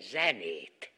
zenét.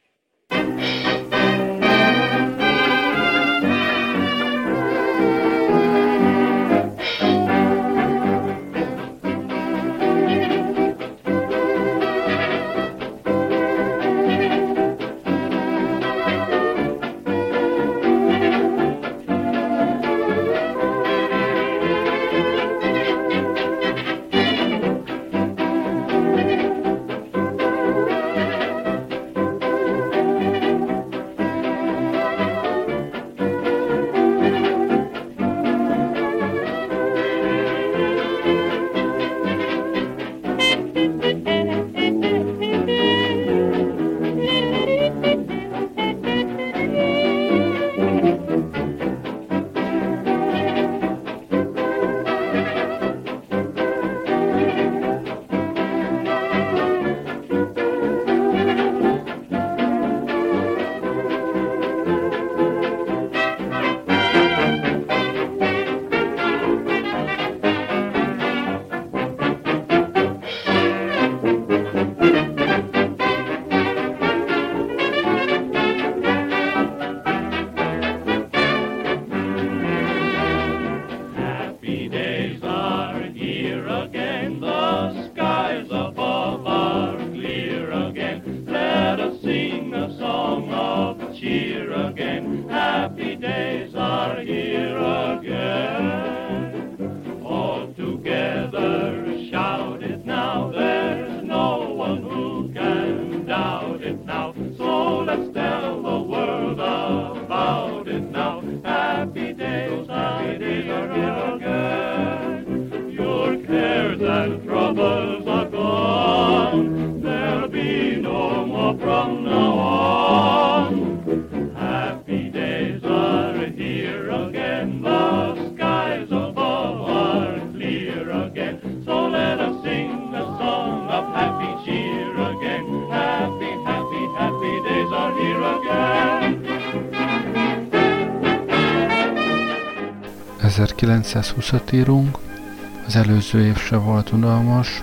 it now. Happy days, happy days are here again. Your cares and troubles are gone. There'll be no more from now on. Happy days are here again. The skies above are clear again. So let us sing a song of happy cheer again. Happy, happy, happy days are here again. ...1920-at írunk, az előző év se volt unalmas,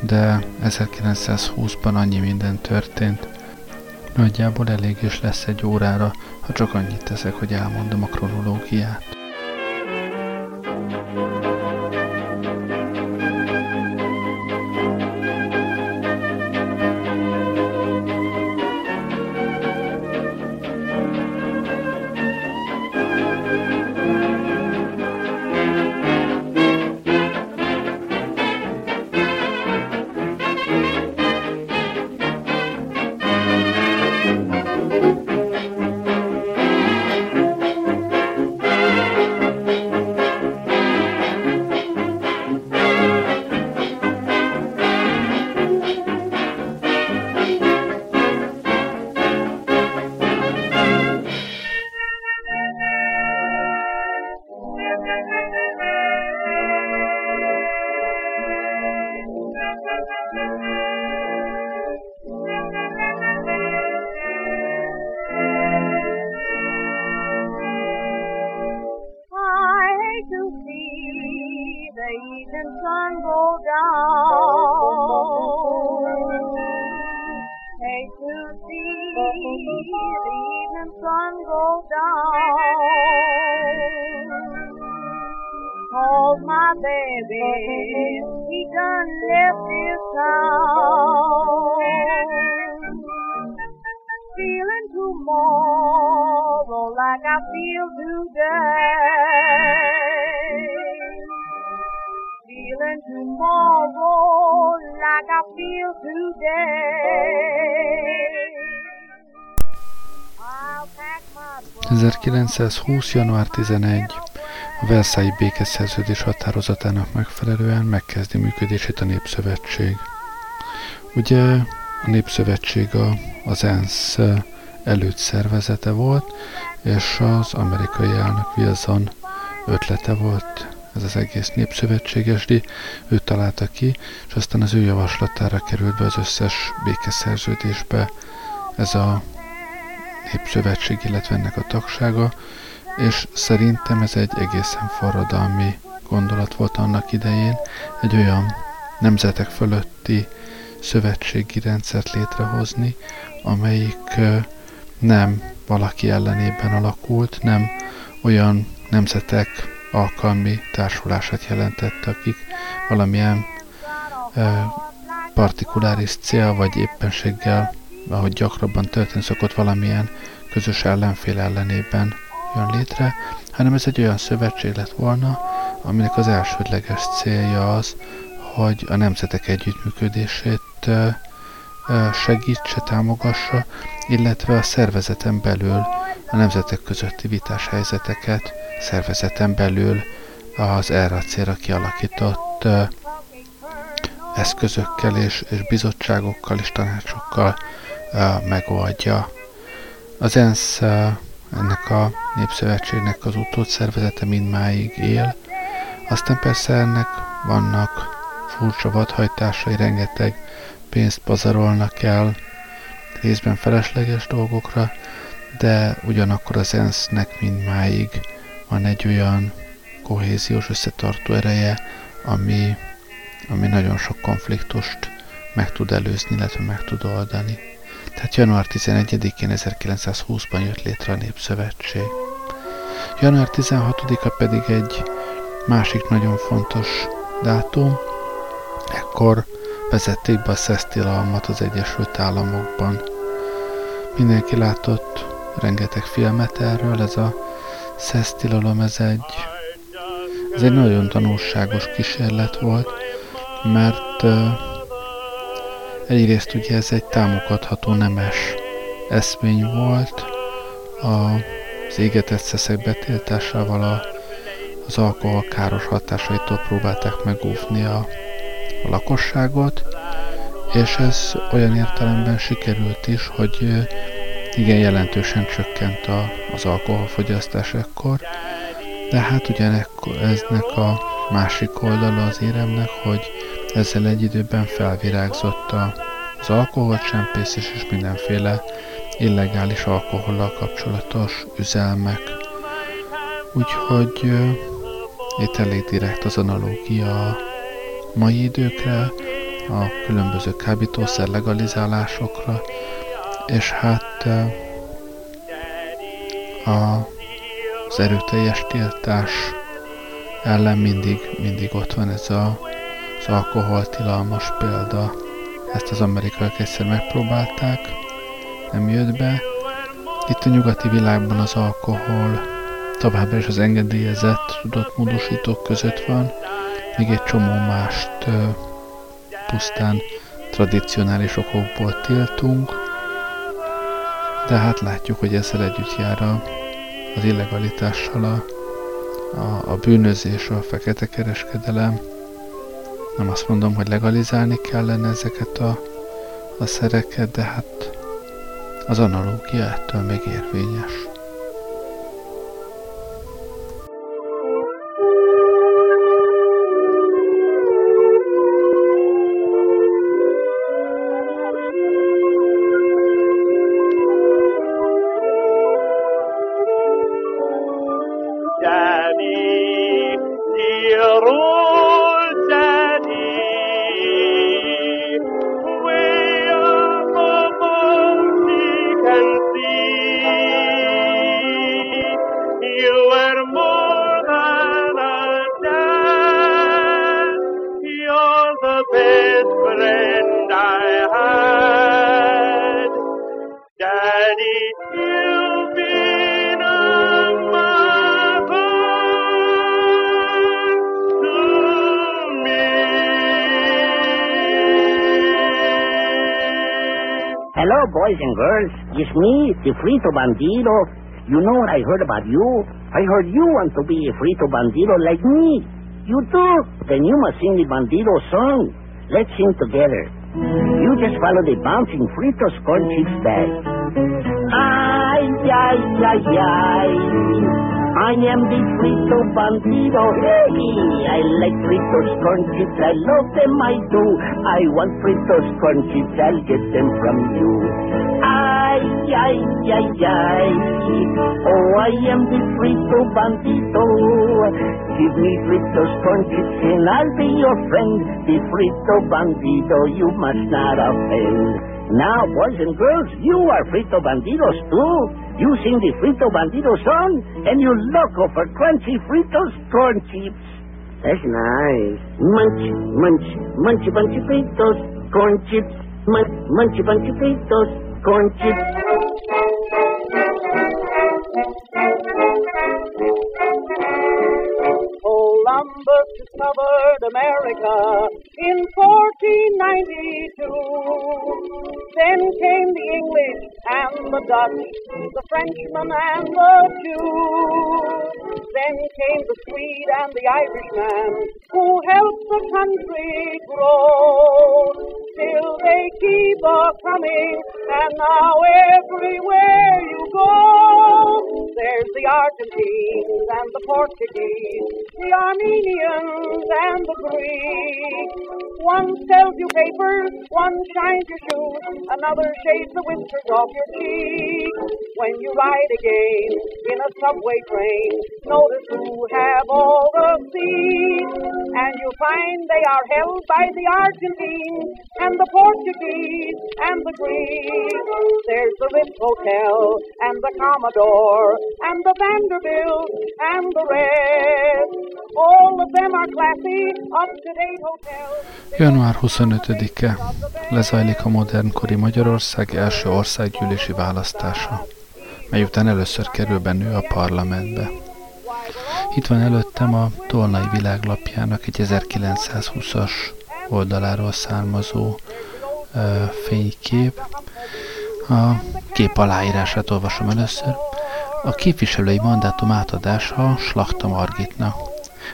de 1920-ban annyi minden történt. Nagyjából elég is lesz egy órára, ha csak annyit teszek, hogy elmondom a kronológiát. sun go down. Hate to see the evening sun go down. Hold my baby, he done left his town. Feeling tomorrow like I feel today. 1920. január 11. A Versailles békeszerződés határozatának megfelelően megkezdi működését a Népszövetség. Ugye a Népszövetség a, az ENSZ előtt szervezete volt, és az amerikai elnök Wilson ötlete volt ez az egész népszövetségesdi, ő találta ki, és aztán az ő javaslatára került be az összes békeszerződésbe. Ez a népszövetség, illetve ennek a tagsága, és szerintem ez egy egészen forradalmi gondolat volt annak idején, egy olyan nemzetek fölötti szövetségi rendszert létrehozni, amelyik nem valaki ellenében alakult, nem olyan nemzetek alkalmi társulását jelentett, akik valamilyen e, partikuláris cél vagy éppenséggel, ahogy gyakrabban történni szokott, valamilyen közös ellenfél ellenében jön létre, hanem ez egy olyan szövetség lett volna, aminek az elsődleges célja az, hogy a nemzetek együttműködését segítse, támogassa, illetve a szervezeten belül a nemzetek közötti vitás helyzeteket szervezeten belül az erre a célra kialakított eszközökkel és, és bizottságokkal és tanácsokkal megoldja. Az ENSZ ennek a népszövetségnek az utódszervezete mindmáig él, aztán persze ennek vannak furcsa vadhajtásai, rengeteg pénzt pazarolnak el, részben felesleges dolgokra, de ugyanakkor az ENSZ-nek mindmáig van egy olyan kohéziós összetartó ereje, ami, ami nagyon sok konfliktust meg tud előzni, illetve meg tud oldani. Tehát január 11-én 1920-ban jött létre a Népszövetség. Január 16-a pedig egy másik nagyon fontos dátum. Ekkor vezették be a szesztilalmat az Egyesült Államokban. Mindenki látott rengeteg filmet erről, ez a szesztilalom, ez egy, ez egy nagyon tanulságos kísérlet volt, mert uh, egyrészt ugye ez egy támogatható nemes eszmény volt, a, az égetett szeszek betiltásával a, az alkohol káros hatásaitól próbálták megóvni a, a lakosságot, és ez olyan értelemben sikerült is, hogy igen jelentősen csökkent a, az alkoholfogyasztás ekkor, de hát ugyanekkor eznek a másik oldala az éremnek, hogy ezzel egy időben felvirágzott a, az alkoholcsempészés és mindenféle illegális alkohollal kapcsolatos üzelmek. Úgyhogy itt elég direkt az analógia a mai időkre, a különböző kábítószer legalizálásokra, és hát az erőteljes tiltás ellen mindig, mindig ott van ez a, az alkoholtilalmas példa. Ezt az amerikaiak egyszer megpróbálták, nem jött be. Itt a nyugati világban az alkohol továbbra is az engedélyezett tudott módosítók között van, még egy csomó mást pusztán tradicionális okokból tiltunk, de hát látjuk, hogy ezzel együtt jár a, az illegalitással a, a, a bűnözés, a fekete kereskedelem. Nem azt mondom, hogy legalizálni kellene ezeket a, a szereket, de hát az analógia ettől még érvényes. Boys and girls. It's me, the Frito Bandito. You know what I heard about you? I heard you want to be a Frito Bandito like me. You do? Then you must sing the Bandito song. Let's sing together. You just follow the bouncing Fritos corn chips bag. Ay, ay, ay, ay. I am the Frito Bandito. Hey, I like Fritos corn chips. I love them, I do. I want Fritos corn chips. I'll get them from you. Ay, ay, ay, ay. Oh, I am the frito bandito. Give me fritos corn chips and I'll be your friend. The frito bandito, you must not offend. Now, boys and girls, you are frito banditos too. You sing the frito bandito song and you loco for crunchy fritos corn chips. That's nice. Munch, munch, munchy bunchy fritos corn chips. Munch, munchy bunchy fritos corn chips. Columbus discovered America in 1492. Then came the English and the Dutch, the Frenchman and the Jew. Then came the Swede and the Irishman who helped the country grow. Still they keep a coming, and now everywhere you go, there's the Argentines and the Portuguese, the Armenians and the Greeks. One sells you papers, one shines your shoes, another shaves the whiskers off your cheek. When you ride again in a subway train, notice who have all the seats, and you find they are held by the Argentines and the Portuguese and the Greeks. There's the Ritz Hotel and the Commodore and the Vanderbilt and the rest. All of them are classy, up-to-date hotels. Január 25-e lezajlik a modernkori Magyarország első országgyűlési választása, mely után először kerül a parlamentbe. Itt van előttem a Tolnai világlapjának egy 1920-as oldaláról származó ö, fénykép. A kép aláírását olvasom először. A képviselői mandátum átadása Slachta Margitnak.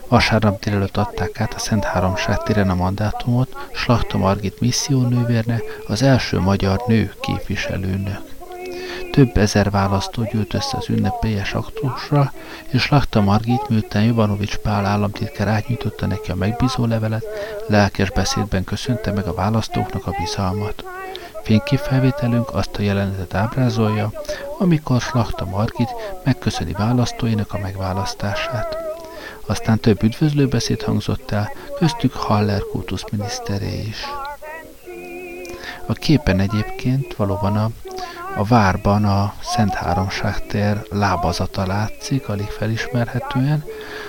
Vasárnap délelőtt adták át a Szent Háromság téren a mandátumot Slachta Margit missziónővérne, az első magyar nő képviselőnök. Több ezer választó gyűlt össze az ünnepélyes aktusra, és Lakta Margit, miután Jovanovics Pál államtitkár átnyújtotta neki a megbízó levelet, lelkes beszédben köszönte meg a választóknak a bizalmat. Fényképfelvételünk azt a jelenetet ábrázolja, amikor Slachta Margit megköszöni választóinak a megválasztását. Aztán több üdvözlőbeszéd hangzott el, köztük Haller kultuszminiszteré is. A képen egyébként valóban a a várban a Szent Háromság tér lábazata látszik, alig felismerhetően.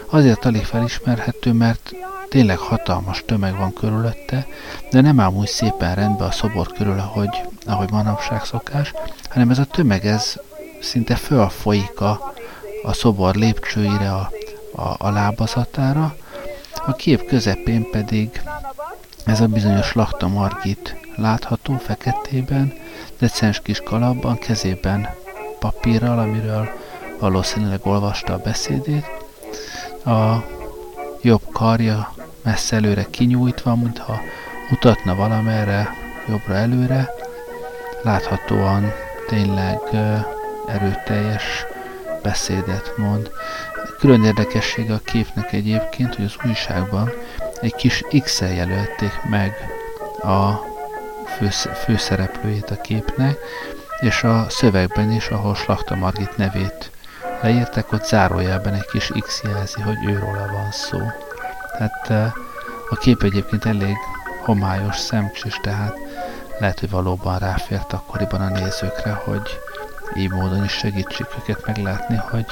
Azért alig felismerhető, mert tényleg hatalmas tömeg van körülötte, de nem áll úgy szépen rendbe a szobor körül, ahogy, ahogy manapság szokás, hanem ez a tömeg, ez szinte fölfolyik a, a szobor lépcsőire, a, a, a lábazatára, a kép közepén pedig ez a bizonyos Lakta Margit látható feketében, decens kis kalapban, kezében papírral, amiről valószínűleg olvasta a beszédét. A jobb karja messze előre kinyújtva, mintha mutatna valamerre jobbra előre. Láthatóan tényleg erőteljes beszédet mond. Külön érdekessége a képnek egyébként, hogy az újságban egy kis X-el jelölték meg a főszereplőjét a képnek, és a szövegben is, ahol Slachta Margit nevét leírták, ott zárójelben egy kis X jelzi, hogy őróla van szó. Tehát eh, a kép egyébként elég homályos, szemcsis, tehát lehet, hogy valóban ráfért akkoriban a nézőkre, hogy így módon is segítsük őket meglátni, hogy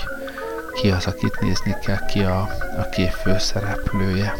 ki az, akit nézni kell, ki a, a kép főszereplője.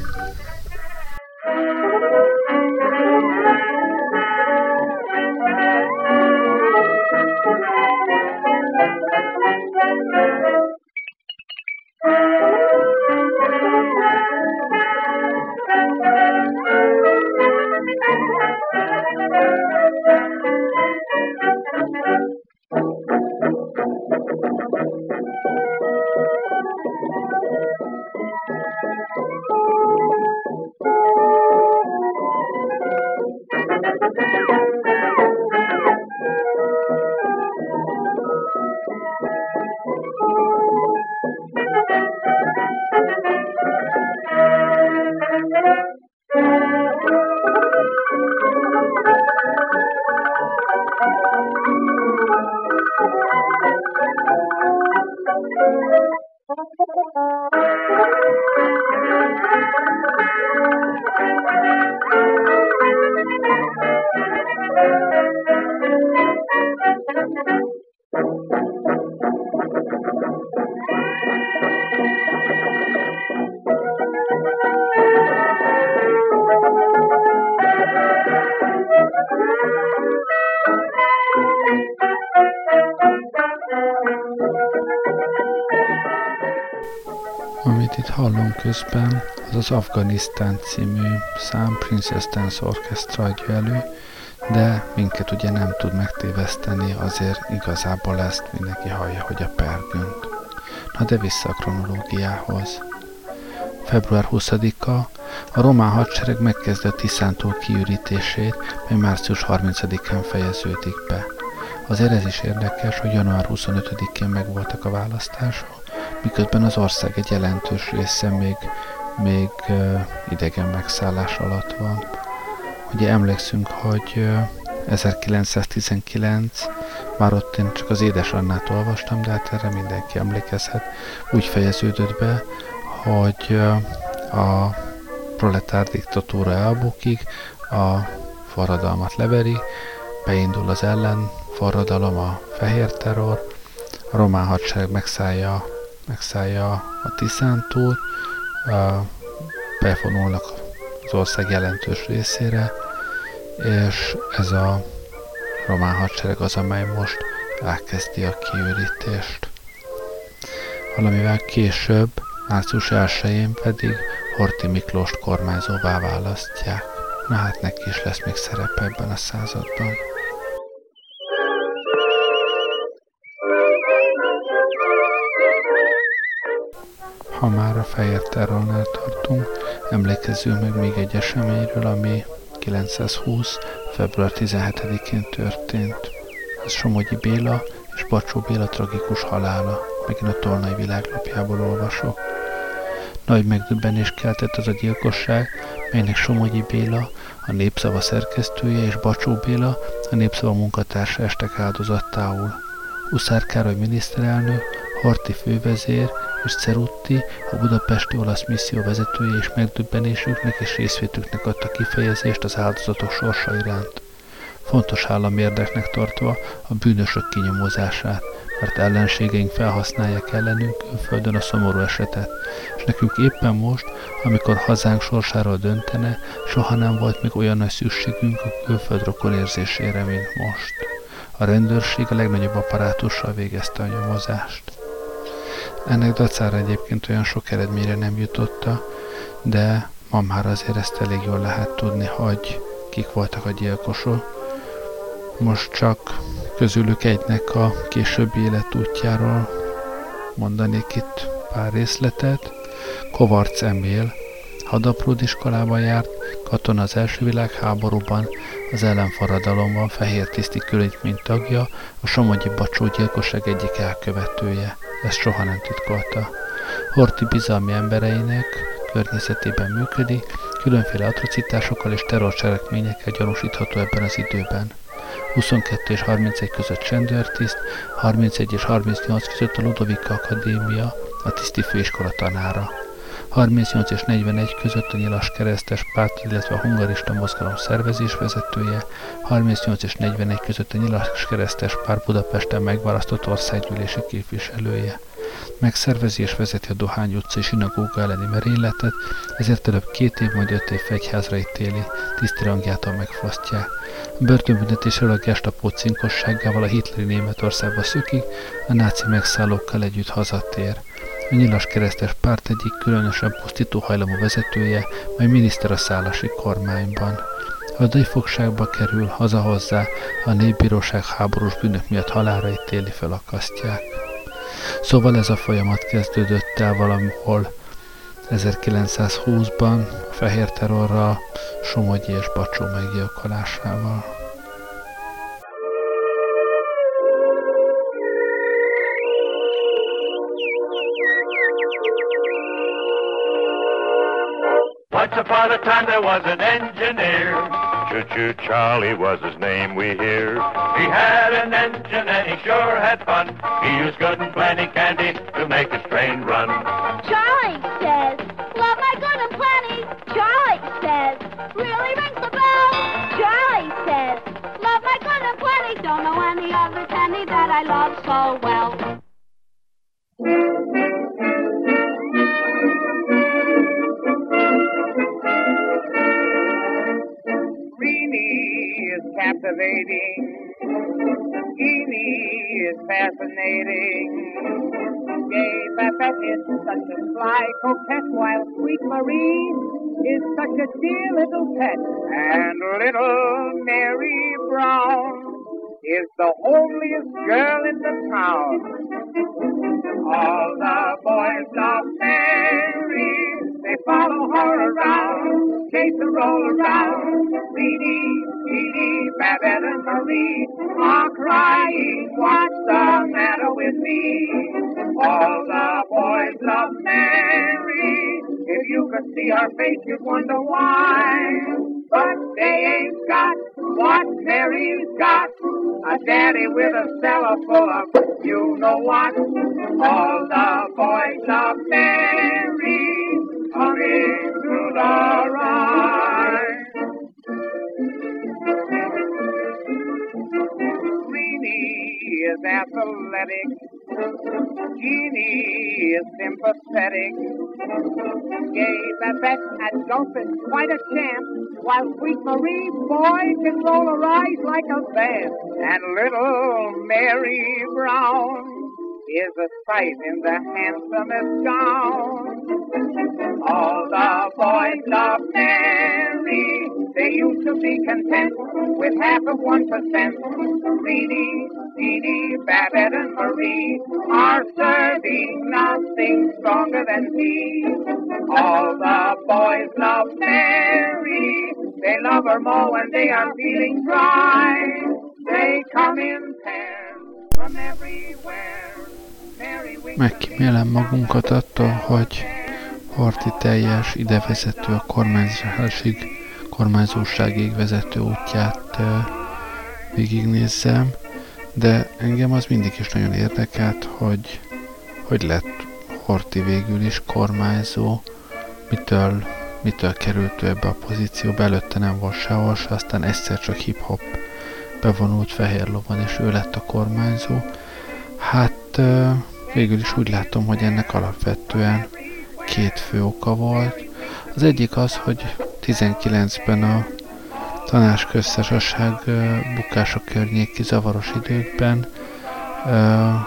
Közben, az az Afganisztán című szám Princess Dance Orchestra adja elő, de minket ugye nem tud megtéveszteni, azért igazából ezt mindenki hallja, hogy a pergünk. Na de vissza a kronológiához. Február 20-a a román hadsereg megkezdi a Tiszántól kiürítését, mely március 30-án fejeződik be. Azért ez is érdekes, hogy január 25-én megvoltak a választások, miközben az ország egy jelentős része még, még idegen megszállás alatt van. Ugye emlékszünk, hogy uh, 1919, már ott én csak az édesannát olvastam, de hát erre mindenki emlékezhet, úgy fejeződött be, hogy a proletár diktatúra elbukik, a forradalmat leveri, beindul az ellen forradalom, a fehér terror, a román hadsereg megszállja, megszállja a Tiszántúl, befonulnak az ország jelentős részére, és ez a román hadsereg az, amely most elkezdi a kiürítést. Valamivel később, március 1-én pedig Horti Miklóst kormányzóvá választják. Na hát neki is lesz még szerepe ebben a században. Ha már a fehér terrornál tartunk, emlékezzünk meg még egy eseményről, ami 920. február 17-én történt. Ez Somogyi Béla és Bacsó Béla tragikus halála, megint a Tolnai világlapjából olvasok. Nagy megdöbbenés keltett az a gyilkosság, melynek Somogyi Béla, a Népszava szerkesztője és Bacsó Béla, a Népszava munkatársa estek áldozattául. Uszár Károly miniszterelnök, Horti fővezér és Cerutti, a budapesti olasz misszió vezetője és megdöbbenésüknek és részvétüknek adta kifejezést az áldozatok sorsa iránt. Fontos állami érdeknek tartva a bűnösök kinyomozását, mert ellenségeink felhasználják ellenünk külföldön a szomorú esetet, és nekünk éppen most, amikor hazánk sorsáról döntene, soha nem volt még olyan nagy szükségünk a külföld rokon érzésére, mint most. A rendőrség a legnagyobb apparátussal végezte a nyomozást. Ennek dacára egyébként olyan sok eredményre nem jutotta, de ma már azért ezt elég jól lehet tudni, hogy kik voltak a gyilkosok. Most csak közülük egynek a későbbi életútjáról mondanék itt pár részletet. Kovarc Emil hadapród iskolába járt, katona az első világháborúban, az ellenforradalomban fehér tiszti mint tagja, a Somogyi Bacsó gyilkosság egyik elkövetője. Ezt soha nem titkolta. Horti bizalmi embereinek környezetében működik, különféle atrocitásokkal és terrorcselekményekkel gyanúsítható ebben az időben. 22 és 31 között csendőrtiszt, 31 és 38 között a Ludovika Akadémia, a tiszti főiskola tanára. 38 és 41 között a Nyilas Keresztes Párt, illetve a Hungarista Mozgalom szervezés vezetője, 38 és 41 között a Nyilas Keresztes Párt Budapesten megválasztott országgyűlési képviselője. Megszervezi és vezeti a Dohány utca és sinagóga elleni merényletet, ezért előbb két év, majd öt év fegyházra ítéli, tiszti rangjától megfosztják. A börtönbüntetésről a gestapó cinkosságával a hitleri Németországba szökik, a náci megszállókkal együtt hazatér. A nyilas keresztes párt egyik különösen pusztító hajlamú vezetője, mely miniszter a szállási kormányban. A fogságba kerül, hazahozzá, a népbíróság háborús bűnök miatt halára ítéli felakasztják. Szóval ez a folyamat kezdődött el valamihol 1920-ban a fehér terrorra, Somogyi és Bacsó meggyilkolásával. Once the time there was an engineer. Choo-choo Charlie was his name we hear. He had an engine and he sure had fun. He used good and plenty candy to make his train run. Charlie says, love my good and plenty. Charlie says, really rings the bell. Charlie says, love my good and plenty. Don't know any other candy that I love so well. Captivating. Eenie is fascinating. Gay Babette is such a sly coquette, while sweet Marie is such a dear little pet. And little Mary Brown is the homeliest girl in the town. All the boys love Mary, follow her around, chase her all around. Reedy, Edie, Babette, and Marie are crying, what's the matter with me? All the boys love Mary, if you could see her face, you'd wonder why. But they ain't got what Mary's got. A daddy with a cellar full of you know what. All the boys love Mary, coming to the right. Greenie is athletic. Jeannie is sympathetic. Gay Babette at is quite a champ, while sweet Marie, boy, can roll her eyes like a vamp. And little Mary Brown is a sight in the handsomest gown. All the boys love Mary. They used to be content with half of one percent. Reedy, Jeannie, Babette, and Marie are serving nothing stronger than tea. All the boys love Mary. They love her more when they are feeling dry. They come in pairs from everywhere. Megkímélem magunkat attól, hogy Horti teljes idevezető a kormányzásig, kormányzóságig vezető útját végignézzem, de engem az mindig is nagyon érdekelt, hogy hogy lett Horti végül is kormányzó, mitől, mitől került ő ebbe a pozícióba, előtte nem volt sehol, se, aztán egyszer csak hip-hop bevonult fehér lovon, és ő lett a kormányzó. Hát végül is úgy látom, hogy ennek alapvetően két fő oka volt. Az egyik az, hogy 19-ben a tanácsköztársaság ö, bukása környéki zavaros időkben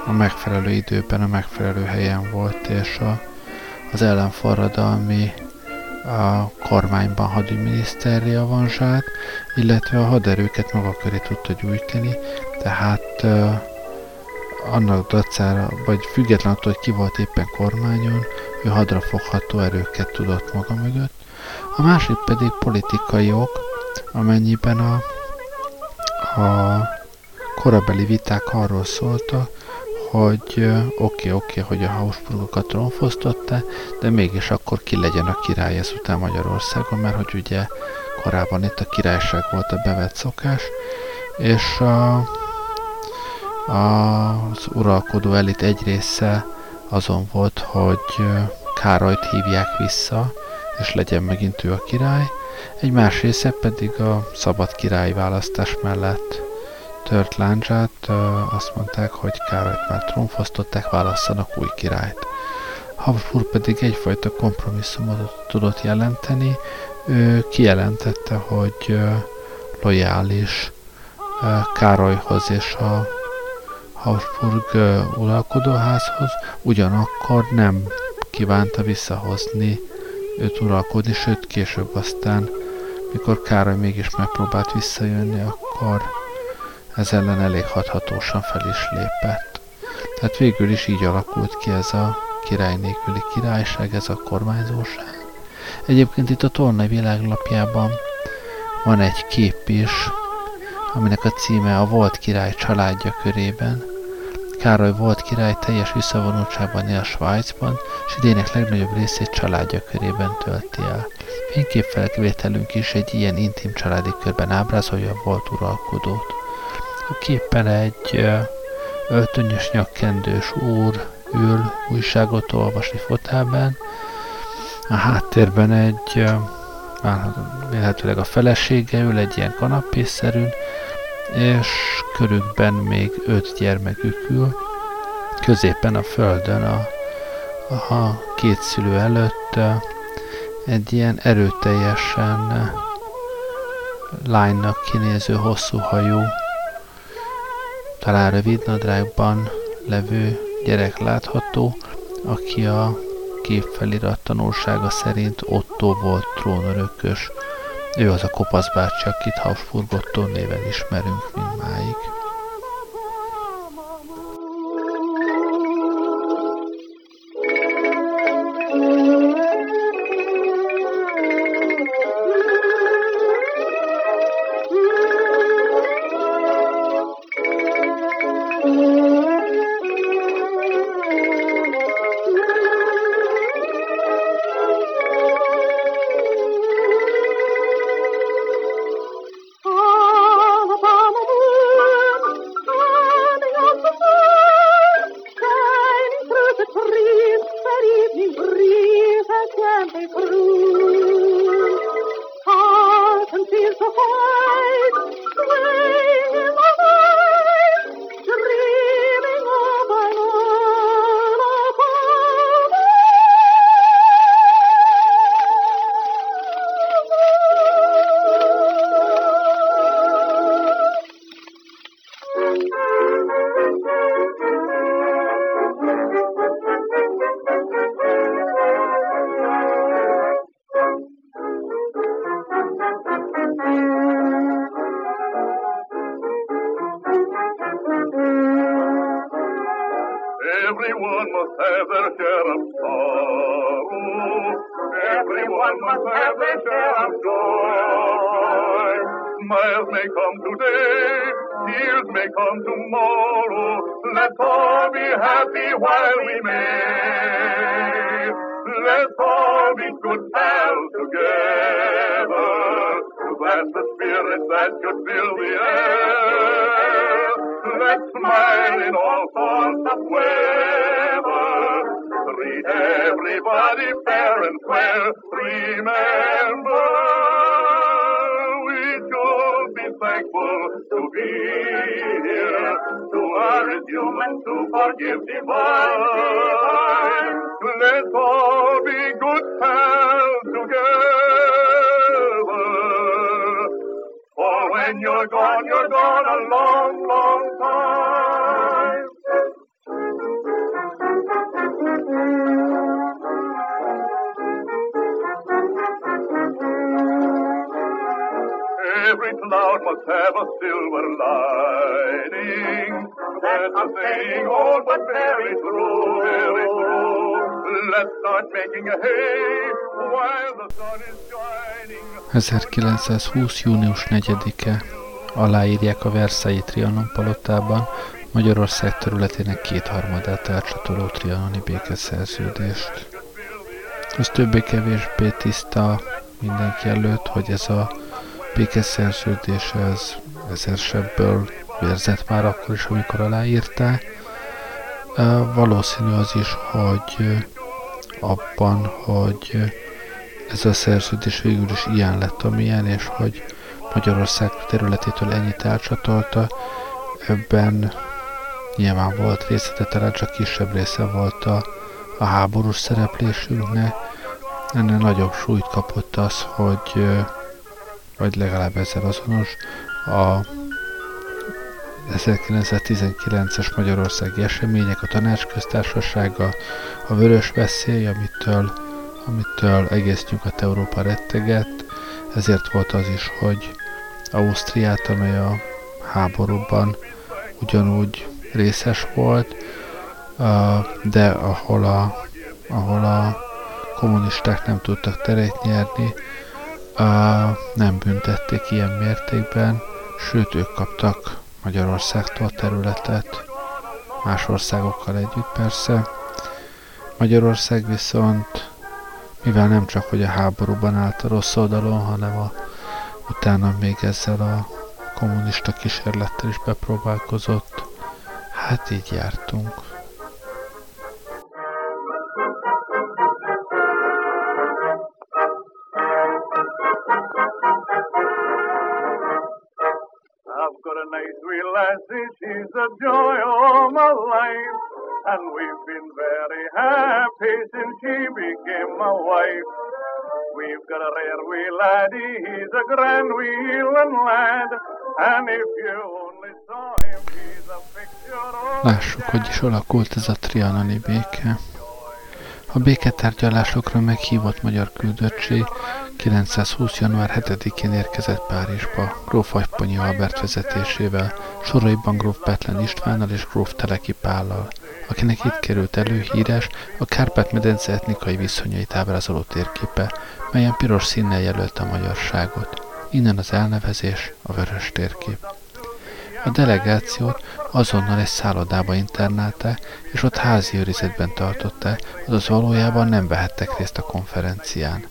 a megfelelő időben, a megfelelő helyen volt, és a, az ellenforradalmi a kormányban hadügyminiszterre avanzsált, illetve a haderőket maga köré tudta gyújtani, tehát annak dacára, vagy független attól, hogy ki volt éppen kormányon, ő hadrafogható erőket tudott maga mögött. A másik pedig politikai ok, amennyiben a, a korabeli viták arról szóltak, hogy oké, oké, okay, okay, hogy a Habsburgokat trónfosztotta, de mégis akkor ki legyen a király ezután Magyarországon, mert hogy ugye korábban itt a királyság volt a bevett szokás, és a, az uralkodó elit egy része azon volt, hogy Károlyt hívják vissza, és legyen megint ő a király, egy más része pedig a szabad király választás mellett tört láncsát, azt mondták, hogy Károlyt már trónfosztották, válasszanak új királyt. Habsburg pedig egyfajta kompromisszumot tudott jelenteni, ő kijelentette, hogy lojális Károlyhoz és a Habsburg uralkodóházhoz, ugyanakkor nem kívánta visszahozni őt uralkodni, sőt később aztán, mikor Károly mégis megpróbált visszajönni, akkor ez ellen elég hathatósan fel is lépett. Tehát végül is így alakult ki ez a király nélküli királyság, ez a kormányzóság. Egyébként itt a Tornai világlapjában van egy kép is, aminek a címe a Volt király családja körében. Károly volt király teljes visszavonultságban él Svájcban, és idének legnagyobb részét családja körében tölti el. Fényképfelvételünk is egy ilyen intim családi körben ábrázolja a volt uralkodót. A képen egy öltönyös nyakkendős úr ül újságot olvasni fotelben, a háttérben egy lehetőleg a felesége ül egy ilyen kanapészerűn, és körükben még öt gyermekük ül, középen a földön a, a két szülő előtt egy ilyen erőteljesen lánynak kinéző hosszú hajú, talán rövid nadrágban levő gyerek látható, aki a képfelirat tanulsága szerint Otto volt trónörökös. Ő az a kopasz bácsi, akit Habsburg Otto néven ismerünk mindmáig. fell together. For when you're gone, you're gone a long, long time. Every cloud must have a silver lining. That's a saying old but very true, very true. 1920. június 4-e aláírják a Versailles Trianon palotában Magyarország területének kétharmadát elcsatoló trianoni békeszerződést. Ez többé-kevésbé tiszta mindenki előtt, hogy ez a békeszerződés ez ezersebből vérzett már akkor is, amikor aláírták. Valószínű az is, hogy abban, hogy ez a szerződés végül is ilyen lett, amilyen, és hogy Magyarország területétől ennyit elcsatolta, ebben nyilván volt része, de talán csak kisebb része volt a, a háborús szereplésünknek. Ennél nagyobb súlyt kapott az, hogy vagy legalább ezzel azonos, a 1919-es magyarországi események, a tanácsköztársasága, a vörös veszély, amitől, amitől egész Nyugat-Európa rettegett, ezért volt az is, hogy Ausztriát, amely a háborúban ugyanúgy részes volt, de ahol a, ahol a kommunisták nem tudtak teret nyerni, nem büntették ilyen mértékben, sőt ők kaptak Magyarországtól területet, más országokkal együtt persze. Magyarország viszont, mivel nem csak hogy a háborúban állt a rossz oldalon, hanem a, utána még ezzel a kommunista kísérlettel is bepróbálkozott, hát így jártunk. And we've been very happy since she became my wife. We've got a rare wee laddie, he's a grand wheeling lad. And if you only saw him, he's a picture of... Lássuk, hogy is alakult ez a trianoni béke. A béketárgyalásokra meghívott magyar küldöttség 920. január 7-én érkezett Párizsba, gróf Agyponyi Albert vezetésével, soraiban gróf Petlen Istvánnal és gróf Teleki Pállal, akinek itt került elő híres a Kárpát-medence etnikai viszonyait ábrázoló térképe, melyen piros színnel jelölte a magyarságot. Innen az elnevezés, a vörös térkép. A delegációt azonnal egy szállodába internálták, és ott házi őrizetben tartották, azaz valójában nem vehettek részt a konferencián.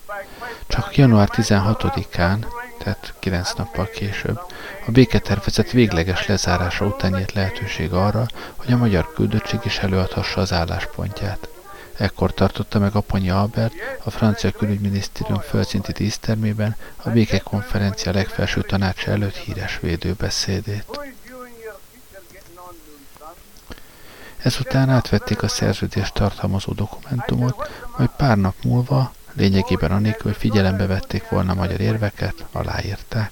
Csak január 16-án, tehát 9 nappal később, a béketervezet végleges lezárása után nyílt lehetőség arra, hogy a magyar küldöttség is előadhassa az álláspontját. Ekkor tartotta meg Aponyi Albert a francia külügyminisztérium földszinti dísztermében a békekonferencia legfelső tanácsa előtt híres védőbeszédét. Ezután átvették a szerződést tartalmazó dokumentumot, majd pár nap múlva, lényegében anélkül, hogy figyelembe vették volna magyar érveket, aláírták.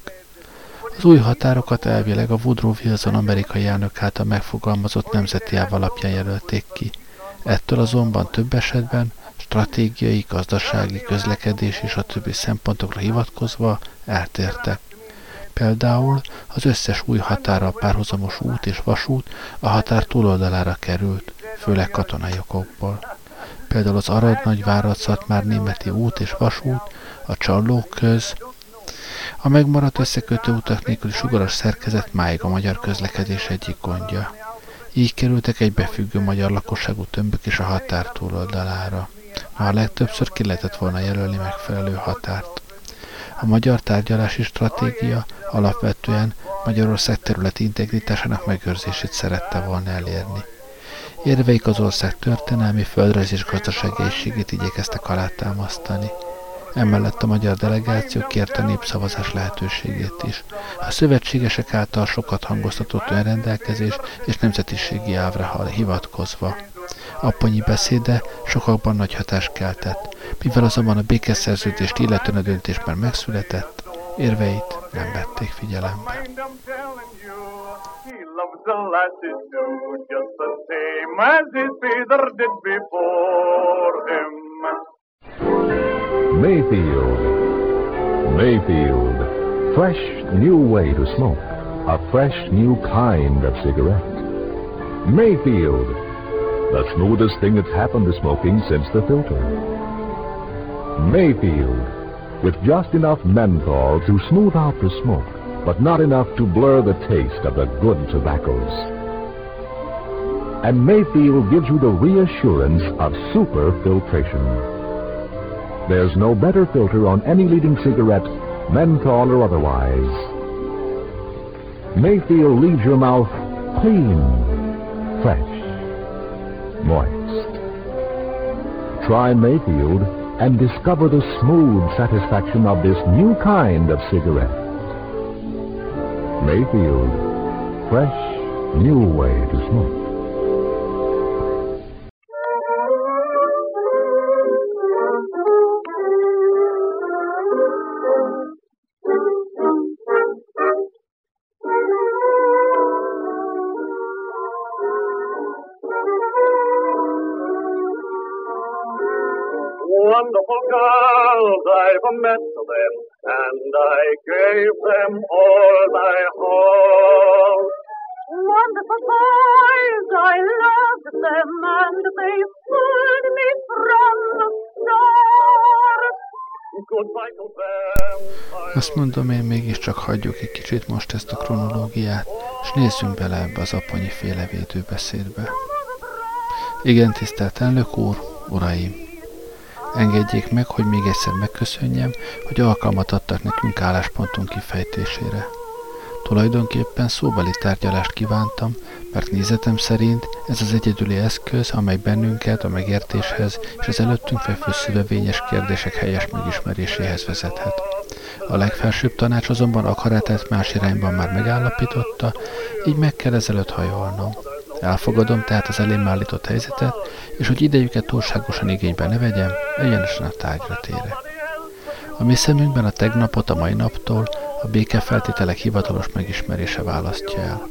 Az új határokat elvileg a Woodrow Wilson amerikai elnök által megfogalmazott nemzeti áv alapján jelölték ki. Ettől azonban több esetben stratégiai, gazdasági, közlekedés és a többi szempontokra hivatkozva eltértek. Például az összes új határral párhuzamos út és vasút a határ túloldalára került, főleg katonai okokból. Például az Arad nagyvárat már németi út és vasút, a Csallók köz, a megmaradt összekötő utak nélküli sugaras szerkezet máig a magyar közlekedés egyik gondja. Így kerültek egy befüggő magyar lakosságú tömbök is a határ túloldalára. Már legtöbbször ki lehetett volna jelölni megfelelő határt. A magyar tárgyalási stratégia alapvetően Magyarország területi integritásának megőrzését szerette volna elérni. Érveik az ország történelmi, földrajzi és gazdasági egységét igyekeztek alátámasztani. Emellett a magyar delegáció kérte népszavazás lehetőségét is. A szövetségesek által sokat hangoztatott önrendelkezés és nemzetiségi ávra hivatkozva. Aponyi beszéde sokakban nagy hatást keltett. Mivel azonban a békeszerződést illetően a döntés már megszületett, érveit nem vették figyelembe. Mayfield. Mayfield. Fresh new way to smoke. A fresh new kind of cigarette. Mayfield. The smoothest thing that's happened to smoking since the filter. Mayfield with just enough menthol to smooth out the smoke, but not enough to blur the taste of the good tobaccos. And Mayfield gives you the reassurance of super filtration. There's no better filter on any leading cigarette, menthol or otherwise. Mayfield leaves your mouth clean, fresh, moist. Try Mayfield and discover the smooth satisfaction of this new kind of cigarette. Mayfield, fresh, new way to smoke. Azt mondom, én mégiscsak hagyjuk egy kicsit most ezt a kronológiát, és nézzünk bele ebbe az aponyi féle védőbeszédbe. Igen, tisztelt elnök úr, uraim! Engedjék meg, hogy még egyszer megköszönjem, hogy alkalmat adtak nekünk álláspontunk kifejtésére. Tulajdonképpen szóbeli tárgyalást kívántam, mert nézetem szerint ez az egyedüli eszköz, amely bennünket a megértéshez és az előttünk fekvő szövevényes kérdések helyes megismeréséhez vezethet. A legfelsőbb tanács azonban akaratát más irányban már megállapította, így meg kell ezelőtt hajolnom. Elfogadom tehát az elém állított helyzetet, és hogy idejüket túlságosan igénybe ne vegyem, egyenesen a tárgyra térek. A mi szemünkben a tegnapot a mai naptól a békefeltételek hivatalos megismerése választja el.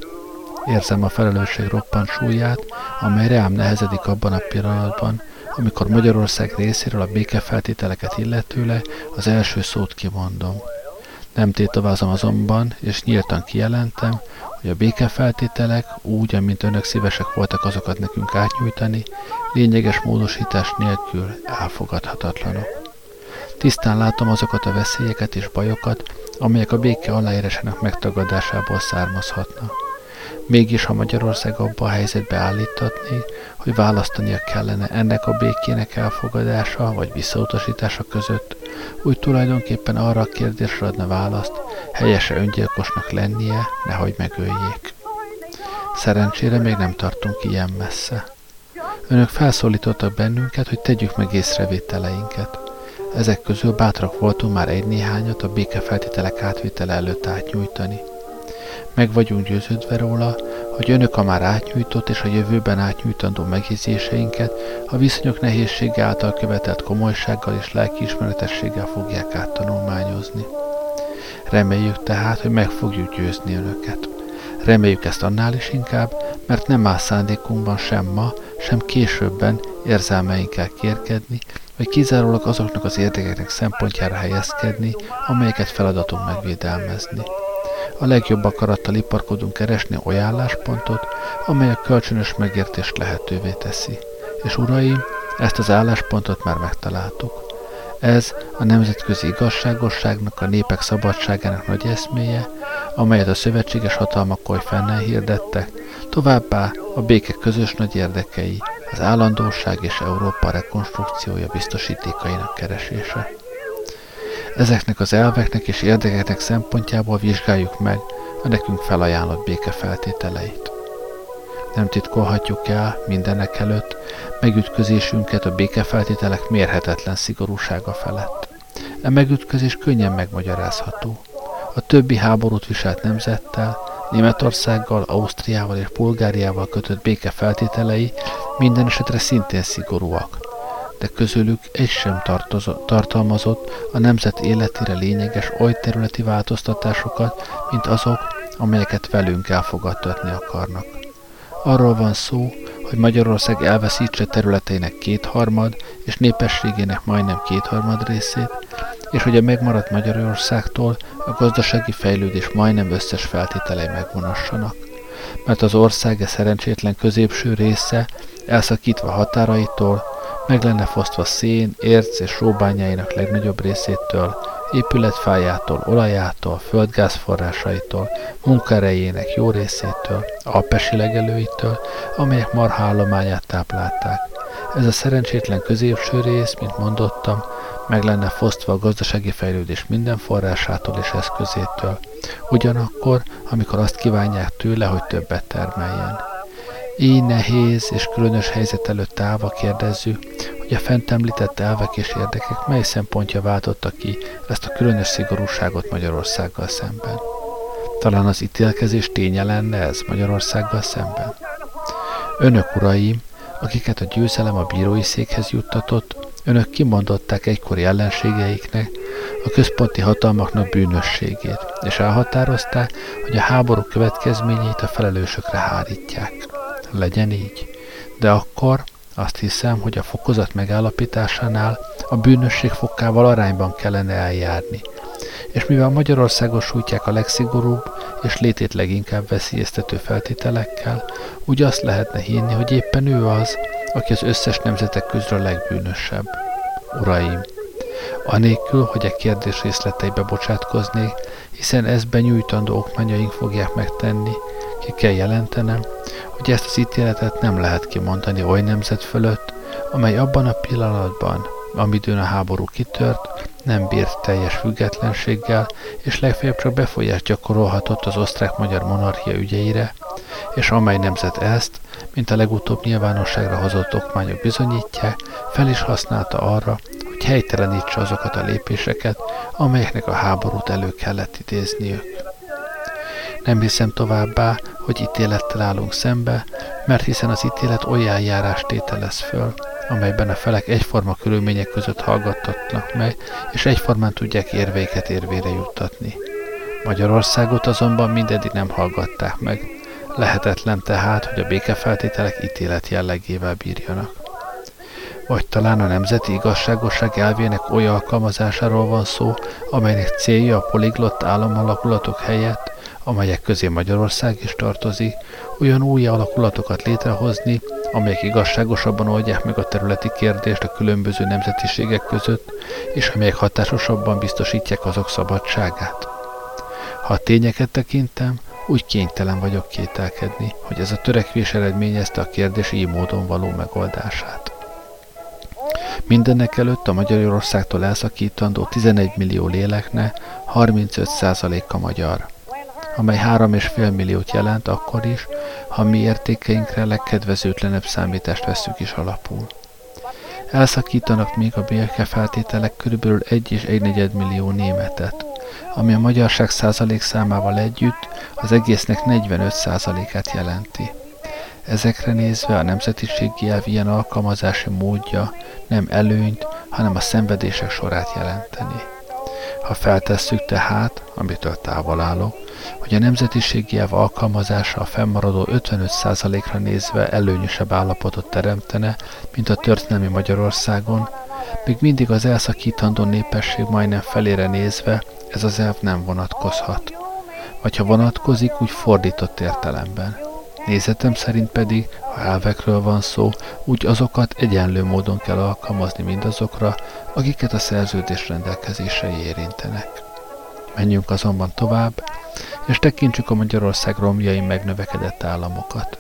Érzem a felelősség roppant súlyát, amely rám nehezedik abban a pillanatban, amikor Magyarország részéről a békefeltételeket illetőleg az első szót kimondom. Nem tétovázom azonban, és nyíltan kijelentem, hogy a békefeltételek, úgy, amint önök szívesek voltak azokat nekünk átnyújtani, lényeges módosítás nélkül elfogadhatatlanok. Tisztán látom azokat a veszélyeket és bajokat, amelyek a béke aláírásának megtagadásából származhatnak. Mégis, ha Magyarország abba a helyzetbe állítatni, hogy választania kellene ennek a békének elfogadása vagy visszautasítása között, úgy tulajdonképpen arra a kérdésre adna választ, helyese öngyilkosnak lennie, nehogy megöljék. Szerencsére még nem tartunk ilyen messze. Önök felszólítottak bennünket, hogy tegyük meg észrevételeinket. Ezek közül bátrak voltunk már egy-néhányat a békefeltételek átvitele előtt átnyújtani. Meg vagyunk győződve róla, hogy önök a már átnyújtott és a jövőben átnyújtandó megjegyzéseinket a viszonyok nehézsége által követett komolysággal és lelkiismeretességgel fogják áttanulmányozni. Reméljük tehát, hogy meg fogjuk győzni önöket. Reméljük ezt annál is inkább, mert nem áll szándékunkban sem ma, sem későbben érzelmeinkkel kérkedni, vagy kizárólag azoknak az érdekeknek szempontjára helyezkedni, amelyeket feladatunk megvédelmezni. A legjobb akarattal iparkodunk keresni olyan álláspontot, amely a kölcsönös megértést lehetővé teszi. És uraim, ezt az álláspontot már megtaláltuk. Ez a nemzetközi igazságosságnak, a népek szabadságának nagy eszméje, amelyet a szövetséges hatalmak fennel hirdettek, továbbá a béke közös nagy érdekei, az állandóság és Európa rekonstrukciója biztosítékainak keresése. Ezeknek az elveknek és érdekeknek szempontjából vizsgáljuk meg a nekünk felajánlott béke feltételeit. Nem titkolhatjuk el mindenek előtt megütközésünket a békefeltételek mérhetetlen szigorúsága felett. E megütközés könnyen megmagyarázható. A többi háborút viselt nemzettel, Németországgal, Ausztriával és Bulgáriával kötött békefeltételei minden esetre szintén szigorúak, de közülük egy sem tartalmazott a nemzet életére lényeges oly területi változtatásokat, mint azok, amelyeket velünk elfogadtatni akarnak. Arról van szó, hogy Magyarország elveszítse területeinek kétharmad és népességének majdnem kétharmad részét, és hogy a megmaradt Magyarországtól a gazdasági fejlődés majdnem összes feltételei megvonassanak. Mert az ország e szerencsétlen középső része, elszakítva határaitól, meg lenne fosztva szén, érc és sóbányáinak legnagyobb részétől, épületfájától, olajától, földgázforrásaitól, munkaerejének jó részétől, alpesi legelőitől, amelyek marhállományát táplálták. Ez a szerencsétlen középső rész, mint mondottam, meg lenne fosztva a gazdasági fejlődés minden forrásától és eszközétől, ugyanakkor, amikor azt kívánják tőle, hogy többet termeljen. Így nehéz és különös helyzet előtt állva kérdezzük, hogy a fent említett elvek és érdekek mely szempontja váltotta ki ezt a különös szigorúságot Magyarországgal szemben. Talán az ítélkezés ténye lenne ez Magyarországgal szemben. Önök uraim, akiket a győzelem a bírói székhez juttatott, önök kimondották egykori ellenségeiknek a központi hatalmaknak bűnösségét, és elhatározták, hogy a háború következményeit a felelősökre hárítják. Legyen így. De akkor, azt hiszem, hogy a fokozat megállapításánál a bűnösség fokával arányban kellene eljárni. És mivel Magyarországos sújtják a legszigorúbb és létét leginkább veszélyeztető feltételekkel, úgy azt lehetne hinni, hogy éppen ő az, aki az összes nemzetek közül a legbűnösebb. Uraim! Anélkül, hogy a kérdés részleteibe bocsátkoznék, hiszen ezt benyújtandó okmányaink fogják megtenni, ki kell jelentenem, hogy ezt az ítéletet nem lehet kimondani oly nemzet fölött, amely abban a pillanatban, amidőn a háború kitört, nem bírt teljes függetlenséggel, és legfeljebb csak befolyást gyakorolhatott az osztrák-magyar monarchia ügyeire, és amely nemzet ezt, mint a legutóbb nyilvánosságra hozott okmányok bizonyítják, fel is használta arra, hogy helytelenítse azokat a lépéseket, amelyeknek a háborút elő kellett idézniük. Nem hiszem továbbá, hogy ítélettel állunk szembe, mert hiszen az ítélet olyan járást tételez föl, amelyben a felek egyforma körülmények között hallgattatnak meg, és egyformán tudják érvéket érvére juttatni. Magyarországot azonban mindeddig nem hallgatták meg. Lehetetlen tehát, hogy a békefeltételek ítélet jellegével bírjanak. Vagy talán a nemzeti igazságosság elvének oly alkalmazásáról van szó, amelynek célja a poliglott államalakulatok helyett, amelyek közé Magyarország is tartozik, olyan új alakulatokat létrehozni, amelyek igazságosabban oldják meg a területi kérdést a különböző nemzetiségek között, és amelyek hatásosabban biztosítják azok szabadságát. Ha a tényeket tekintem, úgy kénytelen vagyok kételkedni, hogy ez a törekvés eredményezte a kérdés így módon való megoldását. Mindennek előtt a Magyarországtól elszakítandó 11 millió lélekne 35%-a magyar, amely 3,5 milliót jelent akkor is, ha mi értékeinkre legkedvezőtlenebb számítást veszük is alapul. Elszakítanak még a békefeltételek körülbelül 1 és 1 millió németet, ami a magyarság százalék számával együtt az egésznek 45 százalékát jelenti. Ezekre nézve a nemzetiségi elv ilyen alkalmazási módja nem előnyt, hanem a szenvedések sorát jelenteni. Ha feltesszük tehát, amitől távol állok, hogy a nemzetiségi elv alkalmazása a fennmaradó 55%-ra nézve előnyösebb állapotot teremtene, mint a történelmi Magyarországon, még mindig az elszakítandó népesség majdnem felére nézve ez az elv nem vonatkozhat. Vagy ha vonatkozik, úgy fordított értelemben. Nézetem szerint pedig, ha elvekről van szó, úgy azokat egyenlő módon kell alkalmazni mindazokra, akiket a szerződés rendelkezései érintenek. Menjünk azonban tovább, és tekintsük a Magyarország romjain megnövekedett államokat.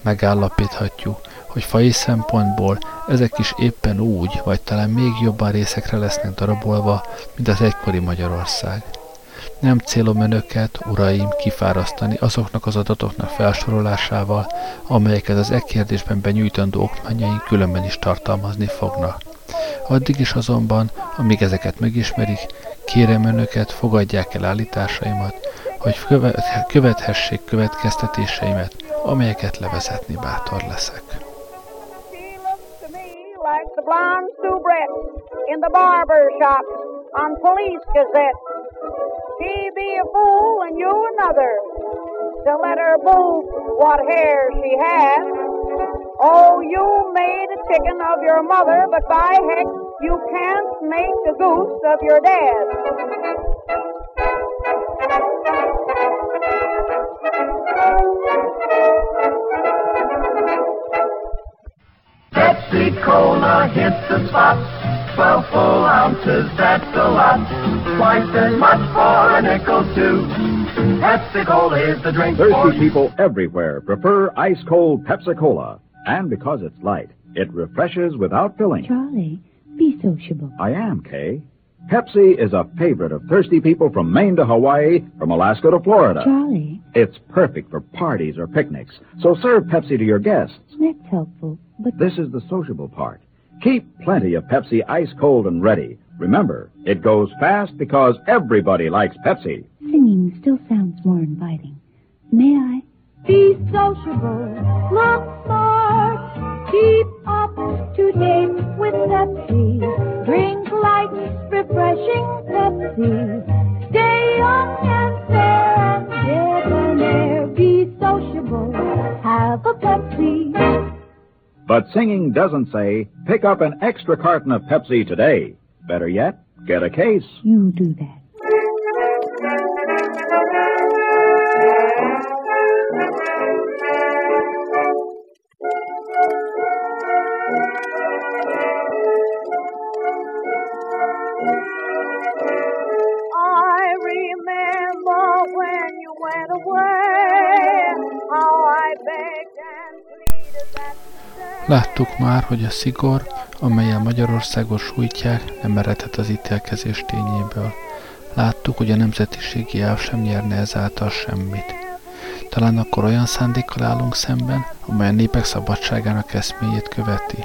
Megállapíthatjuk, hogy fai szempontból ezek is éppen úgy, vagy talán még jobban részekre lesznek darabolva, mint az egykori Magyarország. Nem célom önöket, uraim, kifárasztani azoknak az adatoknak felsorolásával, amelyeket az e kérdésben benyújtandó okmányaink különben is tartalmazni fognak. Addig is azonban, amíg ezeket megismerik, kérem önöket, fogadják el állításaimat, hogy követhessék következtetéseimet, amelyeket levezetni bátor leszek. in the barber shop on Police Gazette. She be a fool and you another to let her move what hair she has. Oh, you made a chicken of your mother, but by heck, you can't make a goose of your dad. Pepsi Cola hits the spot. Twelve full ounces, that's a lot. Twice as much for a nickel, too. Pepsi Cola is the drink for Thirsty people everywhere prefer ice cold Pepsi Cola. And because it's light, it refreshes without filling. Charlie, be sociable. I am, Kay. Pepsi is a favorite of thirsty people from Maine to Hawaii, from Alaska to Florida. Charlie, It's perfect for parties or picnics. So serve Pepsi to your guests. that's helpful, but This is the sociable part. Keep plenty of Pepsi ice cold and ready. Remember, it goes fast because everybody likes Pepsi. singing still sounds more inviting. May I? Be sociable, look smart, keep up to date with Pepsi. Drink light, refreshing Pepsi. Stay young and fair and debonair. Be sociable, have a Pepsi. But singing doesn't say, pick up an extra carton of Pepsi today. Better yet, get a case. You do that. Láttuk már, hogy a szigor, amelyen Magyarországot sújtják, nem eredhet az ítélkezés tényéből. Láttuk, hogy a nemzetiségi elv sem nyerne ezáltal semmit. Talán akkor olyan szándékkal állunk szemben, amely a népek szabadságának eszméjét követi.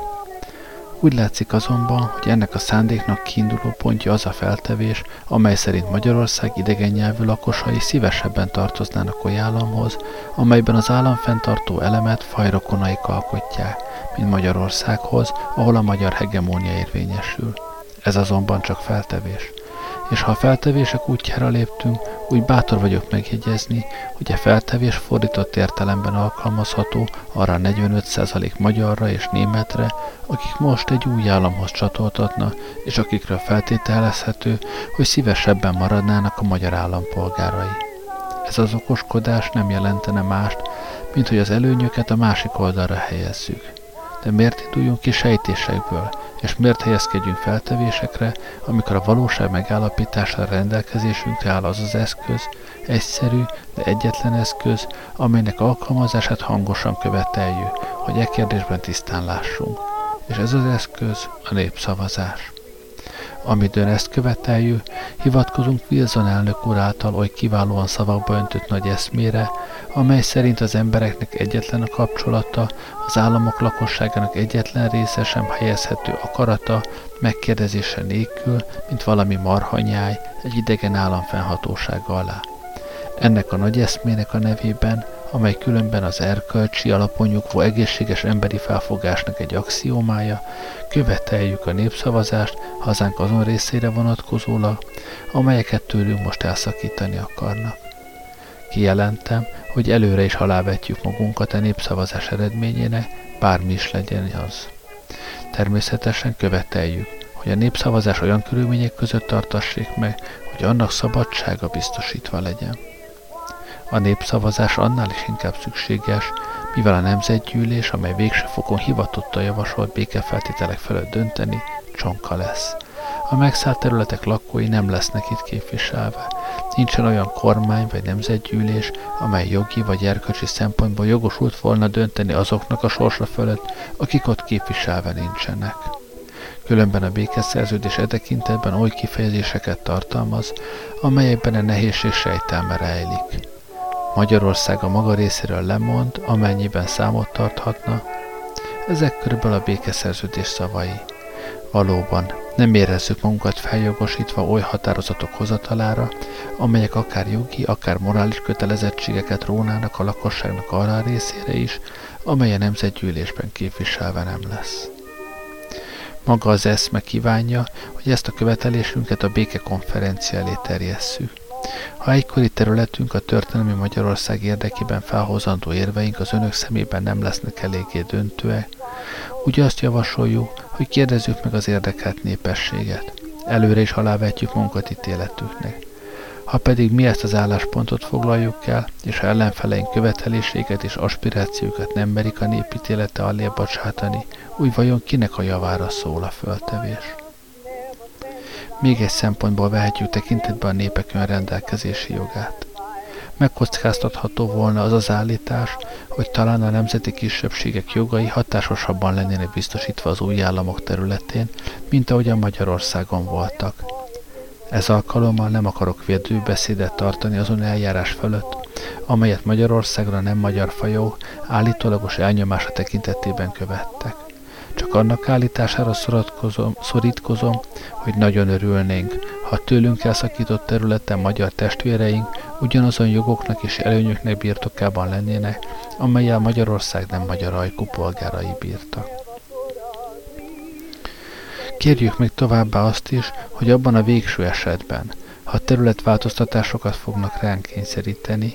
Úgy látszik azonban, hogy ennek a szándéknak kiinduló pontja az a feltevés, amely szerint Magyarország idegen nyelvű lakosai szívesebben tartoznának olyan államhoz, amelyben az államfenntartó elemet fajrokonaik alkotják, mint Magyarországhoz, ahol a magyar hegemónia érvényesül. Ez azonban csak feltevés. és ha a feltevések útjára léptünk, úgy bátor vagyok megjegyezni, hogy a feltevés fordított értelemben alkalmazható arra 45% magyarra és németre, akik most egy új államhoz csatoltatna, és akikről feltételezhető, hogy szívesebben maradnának a magyar állampolgárai. Ez az okoskodás nem jelentene mást, mint hogy az előnyöket a másik oldalra helyezzük. De miért induljunk ki sejtésekből, és miért helyezkedjünk feltevésekre, amikor a valóság megállapítására rendelkezésünkre áll az az eszköz, egyszerű, de egyetlen eszköz, amelynek alkalmazását hangosan követeljük, hogy e kérdésben tisztán lássunk. És ez az eszköz a népszavazás. Amidőn ezt követeljük, hivatkozunk Wilson elnök úr oly kiválóan szavakba öntött nagy eszmére, amely szerint az embereknek egyetlen a kapcsolata, az államok lakosságának egyetlen része sem helyezhető akarata, megkérdezése nélkül, mint valami marhanyáj egy idegen állam fennhatósága alá. Ennek a nagy eszmének a nevében amely különben az erkölcsi alapon nyugvó egészséges emberi felfogásnak egy axiómája, követeljük a népszavazást hazánk azon részére vonatkozólag, amelyeket tőlünk most elszakítani akarnak. Kijelentem, hogy előre is alávetjük magunkat a népszavazás eredményének, bármi is legyen az. Természetesen követeljük, hogy a népszavazás olyan körülmények között tartassék meg, hogy annak szabadsága biztosítva legyen. A népszavazás annál is inkább szükséges, mivel a nemzetgyűlés, amely végső fokon hivatott a javasolt békefeltételek felett dönteni, csonka lesz. A megszállt területek lakói nem lesznek itt képviselve. Nincsen olyan kormány vagy nemzetgyűlés, amely jogi vagy erkölcsi szempontból jogosult volna dönteni azoknak a sorsa fölött, akik ott képviselve nincsenek. Különben a békeszerződés e tekintetben oly kifejezéseket tartalmaz, amelyekben a nehézség sejtelme rejlik. Magyarország a maga részéről lemond, amennyiben számot tarthatna. Ezek körülbelül a békeszerződés szavai. Valóban, nem érezzük magunkat feljogosítva oly határozatok hozatalára, amelyek akár jogi, akár morális kötelezettségeket rónának a lakosságnak arra a részére is, amely a nemzetgyűlésben képviselve nem lesz. Maga az eszme kívánja, hogy ezt a követelésünket a békekonferencia elé terjesszük. Ha egykori területünk a történelmi Magyarország érdekében felhozandó érveink az önök szemében nem lesznek eléggé döntőek, úgy azt javasoljuk, hogy kérdezzük meg az érdekelt népességet. Előre is alávetjük magunkat ítéletüknek. Ha pedig mi ezt az álláspontot foglaljuk el, és ha ellenfeleink követeléséget és aspirációkat nem merik a népítélete alé bocsátani, úgy vajon kinek a javára szól a föltevés? Még egy szempontból vehetjük tekintetbe a népek önrendelkezési jogát. Megkockáztatható volna az az állítás, hogy talán a nemzeti kisebbségek jogai hatásosabban lennének biztosítva az új államok területén, mint ahogy a Magyarországon voltak. Ez alkalommal nem akarok védőbeszédet tartani azon eljárás fölött, amelyet Magyarországra nem magyar fajó állítólagos elnyomása tekintetében követtek. Csak annak állítására szorítkozom, hogy nagyon örülnénk, ha tőlünk elszakított területen magyar testvéreink ugyanazon jogoknak és előnyöknek birtokában lennének, amelyel Magyarország nem magyar ajkú polgárai bírtak. Kérjük még továbbá azt is, hogy abban a végső esetben, ha területváltoztatásokat fognak ránk kényszeríteni,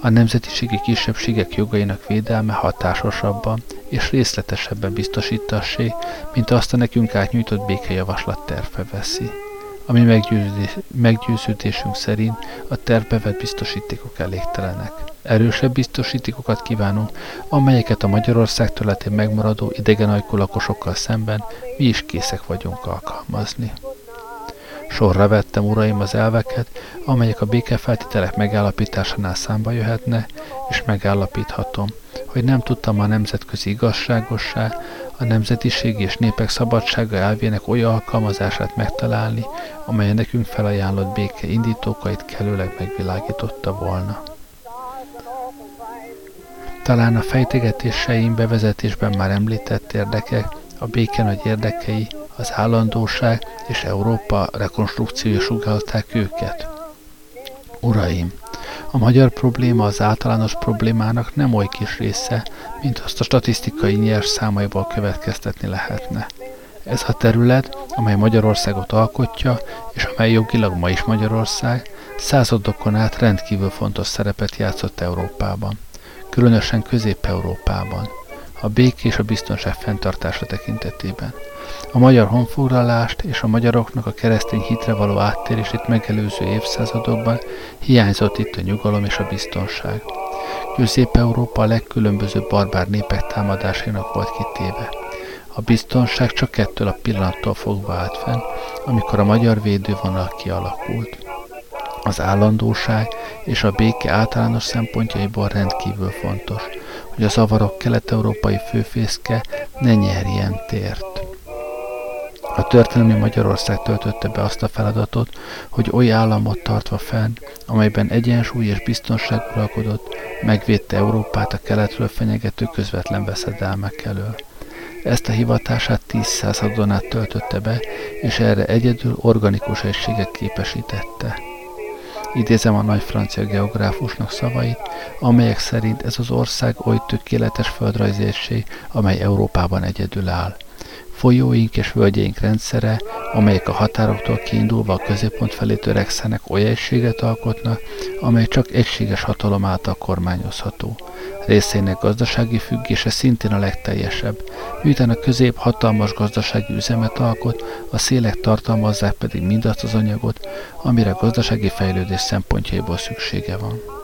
a nemzetiségi kisebbségek jogainak védelme hatásosabban és részletesebben biztosítassé, mint azt a nekünk átnyújtott békejavaslat terve veszi. Ami meggyőződés, meggyőződésünk szerint a tervbe vett biztosítékok elégtelenek. Erősebb biztosítékokat kívánunk, amelyeket a Magyarország területén megmaradó idegen lakosokkal szemben mi is készek vagyunk alkalmazni. Sorra vettem, uraim, az elveket, amelyek a békefeltételek megállapításánál számba jöhetne, és megállapíthatom, hogy nem tudtam a nemzetközi igazságosság, a nemzetiség és népek szabadsága elvének olyan alkalmazását megtalálni, amely nekünk felajánlott béke indítókait kellőleg megvilágította volna. Talán a fejtegetéseim bevezetésben már említett érdekek, a béke nagy érdekei, az állandóság és Európa rekonstrukciója sugalták őket. Uraim, a magyar probléma az általános problémának nem oly kis része, mint azt a statisztikai nyers számaiból következtetni lehetne. Ez a terület, amely Magyarországot alkotja, és amely jogilag ma is Magyarország, századokon át rendkívül fontos szerepet játszott Európában, különösen Közép-Európában, a béke és a biztonság fenntartása tekintetében. A magyar honfoglalást és a magyaroknak a keresztény hitre való áttérését megelőző évszázadokban hiányzott itt a nyugalom és a biztonság. Közép-Európa a legkülönbözőbb barbár népek támadásainak volt kitéve. A biztonság csak ettől a pillanattól fogva állt fenn, amikor a magyar védővonal kialakult. Az állandóság és a béke általános szempontjaiból rendkívül fontos, hogy a zavarok kelet-európai főfészke ne nyerjen tért. A történelmi Magyarország töltötte be azt a feladatot, hogy oly államot tartva fenn, amelyben egyensúly és biztonság uralkodott, megvédte Európát a keletről fenyegető közvetlen veszedelmek elől. Ezt a hivatását tíz századon át töltötte be, és erre egyedül organikus egységek képesítette. Idézem a nagy francia geográfusnak szavait, amelyek szerint ez az ország oly tökéletes földrajzi egység, amely Európában egyedül áll. Folyóink és völgyeink rendszere, amelyek a határoktól kiindulva a középpont felé törekszenek, olyan egységet alkotnak, amely csak egységes hatalom által kormányozható. Részének gazdasági függése szintén a legteljesebb, miután a közép hatalmas gazdasági üzemet alkot, a szélek tartalmazzák pedig mindazt az anyagot, amire a gazdasági fejlődés szempontjaiból szüksége van.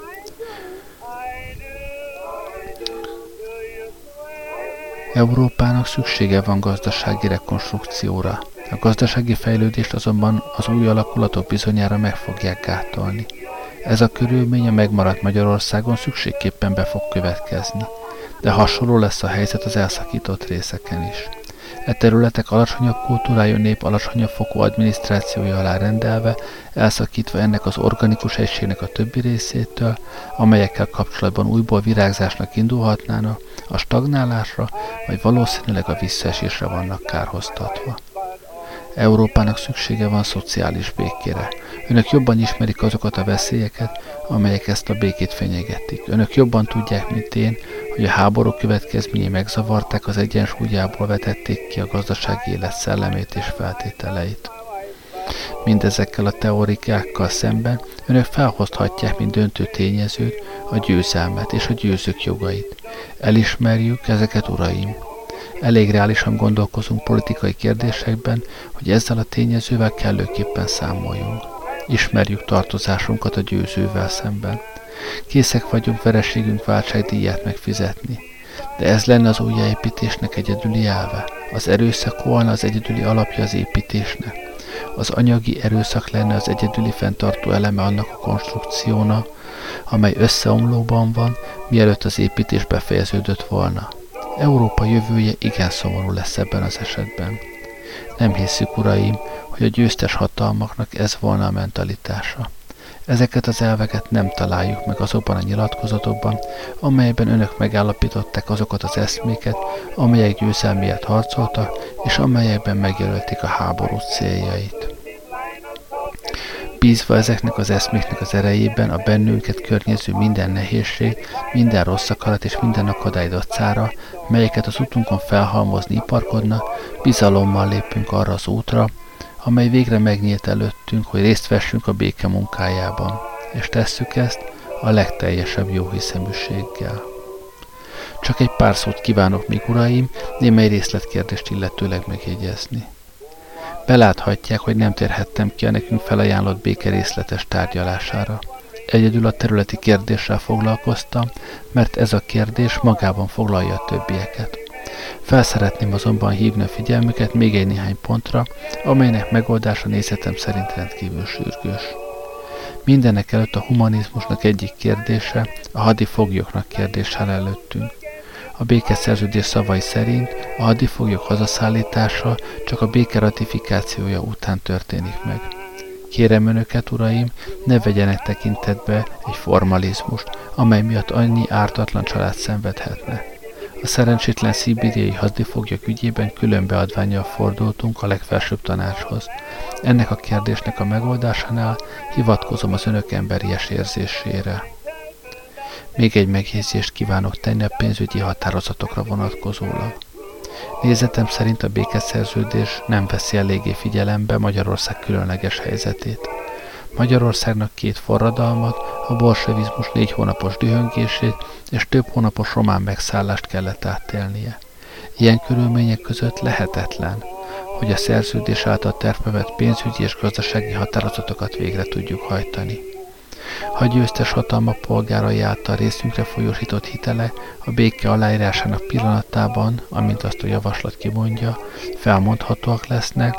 Európának szüksége van gazdasági rekonstrukcióra. A gazdasági fejlődést azonban az új alakulatok bizonyára meg fogják gátolni. Ez a körülmény a megmaradt Magyarországon szükségképpen be fog következni, de hasonló lesz a helyzet az elszakított részeken is. E területek alacsonyabb kultúrájú nép alacsonyabb fokú adminisztrációja alá rendelve, elszakítva ennek az organikus egységnek a többi részétől, amelyekkel kapcsolatban újból virágzásnak indulhatnának, a stagnálásra, vagy valószínűleg a visszaesésre vannak kárhoztatva. Európának szüksége van szociális békére. Önök jobban ismerik azokat a veszélyeket, amelyek ezt a békét fenyegetik. Önök jobban tudják, mint én, hogy a háború következményei megzavarták az egyensúlyából vetették ki a gazdasági élet szellemét és feltételeit. Mindezekkel a teórikákkal szemben önök felhozhatják, mint döntő tényezőt, a győzelmet és a győzők jogait. Elismerjük ezeket, uraim, Elég reálisan gondolkozunk politikai kérdésekben, hogy ezzel a tényezővel kellőképpen számoljunk. Ismerjük tartozásunkat a győzővel szemben. Készek vagyunk vereségünk váltságdíját megfizetni. De ez lenne az újjáépítésnek egyedüli elve. Az erőszak volna az egyedüli alapja az építésnek. Az anyagi erőszak lenne az egyedüli fenntartó eleme annak a konstrukciónak, amely összeomlóban van, mielőtt az építés befejeződött volna. Európa jövője igen szomorú lesz ebben az esetben. Nem hiszük, uraim, hogy a győztes hatalmaknak ez volna a mentalitása. Ezeket az elveket nem találjuk meg azokban a nyilatkozatokban, amelyben önök megállapították azokat az eszméket, amelyek győzelmiért harcoltak, és amelyekben megjelölték a háború céljait. Bízva ezeknek az eszméknek az erejében a bennünket környező minden nehézség, minden rossz akarat és minden akadály dacára, melyeket az utunkon felhalmozni iparkodna, bizalommal lépünk arra az útra, amely végre megnyílt előttünk, hogy részt vessünk a béke munkájában, és tesszük ezt a legteljesebb jóhiszeműséggel. Csak egy pár szót kívánok még, uraim, némely részletkérdést illetőleg megjegyezni. Beláthatják, hogy nem térhettem ki a nekünk felajánlott béke részletes tárgyalására. Egyedül a területi kérdéssel foglalkoztam, mert ez a kérdés magában foglalja a többieket. Felszeretném azonban hívni a figyelmüket még egy néhány pontra, amelynek megoldása nézetem szerint rendkívül sürgős. Mindenek előtt a humanizmusnak egyik kérdése, a hadi foglyoknak kérdése előttünk. A békeszerződés szavai szerint a hadifoglyok hazaszállítása csak a béke ratifikációja után történik meg. Kérem önöket, uraim, ne vegyenek tekintetbe egy formalizmust, amely miatt annyi ártatlan család szenvedhetne. A szerencsétlen szibériai hadifoglyok ügyében külön beadványjal fordultunk a legfelsőbb tanácshoz. Ennek a kérdésnek a megoldásánál hivatkozom az önök emberies érzésére. Még egy megjegyzést kívánok tenni a pénzügyi határozatokra vonatkozólag. Nézetem szerint a békeszerződés nem veszi eléggé figyelembe Magyarország különleges helyzetét. Magyarországnak két forradalmat, a bolsevizmus négy hónapos dühöngését és több hónapos román megszállást kellett átélnie. Ilyen körülmények között lehetetlen, hogy a szerződés által tervbevett pénzügyi és gazdasági határozatokat végre tudjuk hajtani. Ha győztes hatalma polgárai által részünkre folyósított hitele a béke aláírásának pillanatában, amint azt a javaslat kimondja, felmondhatóak lesznek,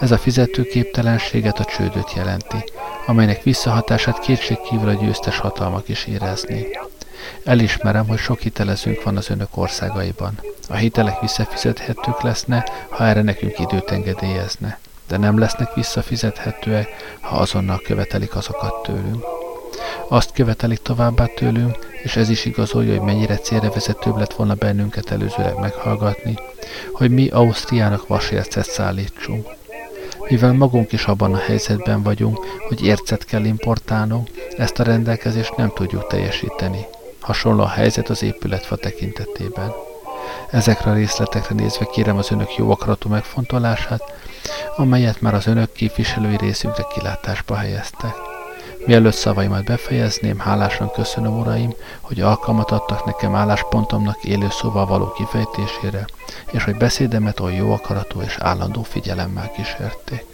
ez a fizetőképtelenséget a csődöt jelenti, amelynek visszahatását kétségkívül a győztes hatalmak is érezni. Elismerem, hogy sok hitelezünk van az önök országaiban. A hitelek visszafizethetők leszne, ha erre nekünk időt engedélyezne, de nem lesznek visszafizethetőek, ha azonnal követelik azokat tőlünk. Azt követelik továbbá tőlünk, és ez is igazolja, hogy mennyire célra vezetőbb lett volna bennünket előzőleg meghallgatni, hogy mi Ausztriának vasércet szállítsunk. Mivel magunk is abban a helyzetben vagyunk, hogy ércet kell importálnunk, ezt a rendelkezést nem tudjuk teljesíteni. Hasonló a helyzet az épületfa tekintetében. Ezekre a részletekre nézve kérem az önök jó akaratú megfontolását, amelyet már az önök képviselői részünkre kilátásba helyeztek. Mielőtt szavaimat befejezném, hálásan köszönöm, uraim, hogy alkalmat adtak nekem álláspontomnak élő szóval való kifejtésére, és hogy beszédemet oly jó akaratú és állandó figyelemmel kísérték.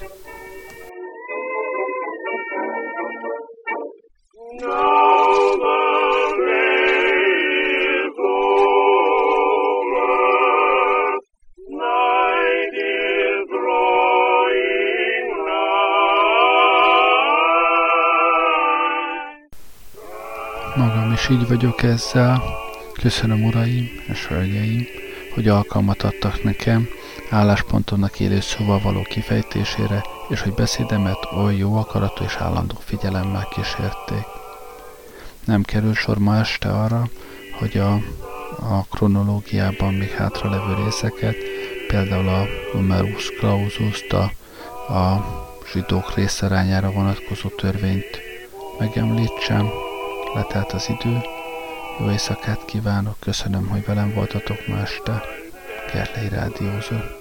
És így vagyok ezzel. Köszönöm, uraim és hölgyeim, hogy alkalmat adtak nekem álláspontomnak élő szóval való kifejtésére, és hogy beszédemet oly jó akaratú és állandó figyelemmel kísérték. Nem kerül sor ma este arra, hogy a, a kronológiában még hátralevő részeket, például a numerus clausus a, a zsidók részarányára vonatkozó törvényt megemlítsem, letelt az idő. Jó éjszakát kívánok, köszönöm, hogy velem voltatok ma este. Gerlei Rádiózott.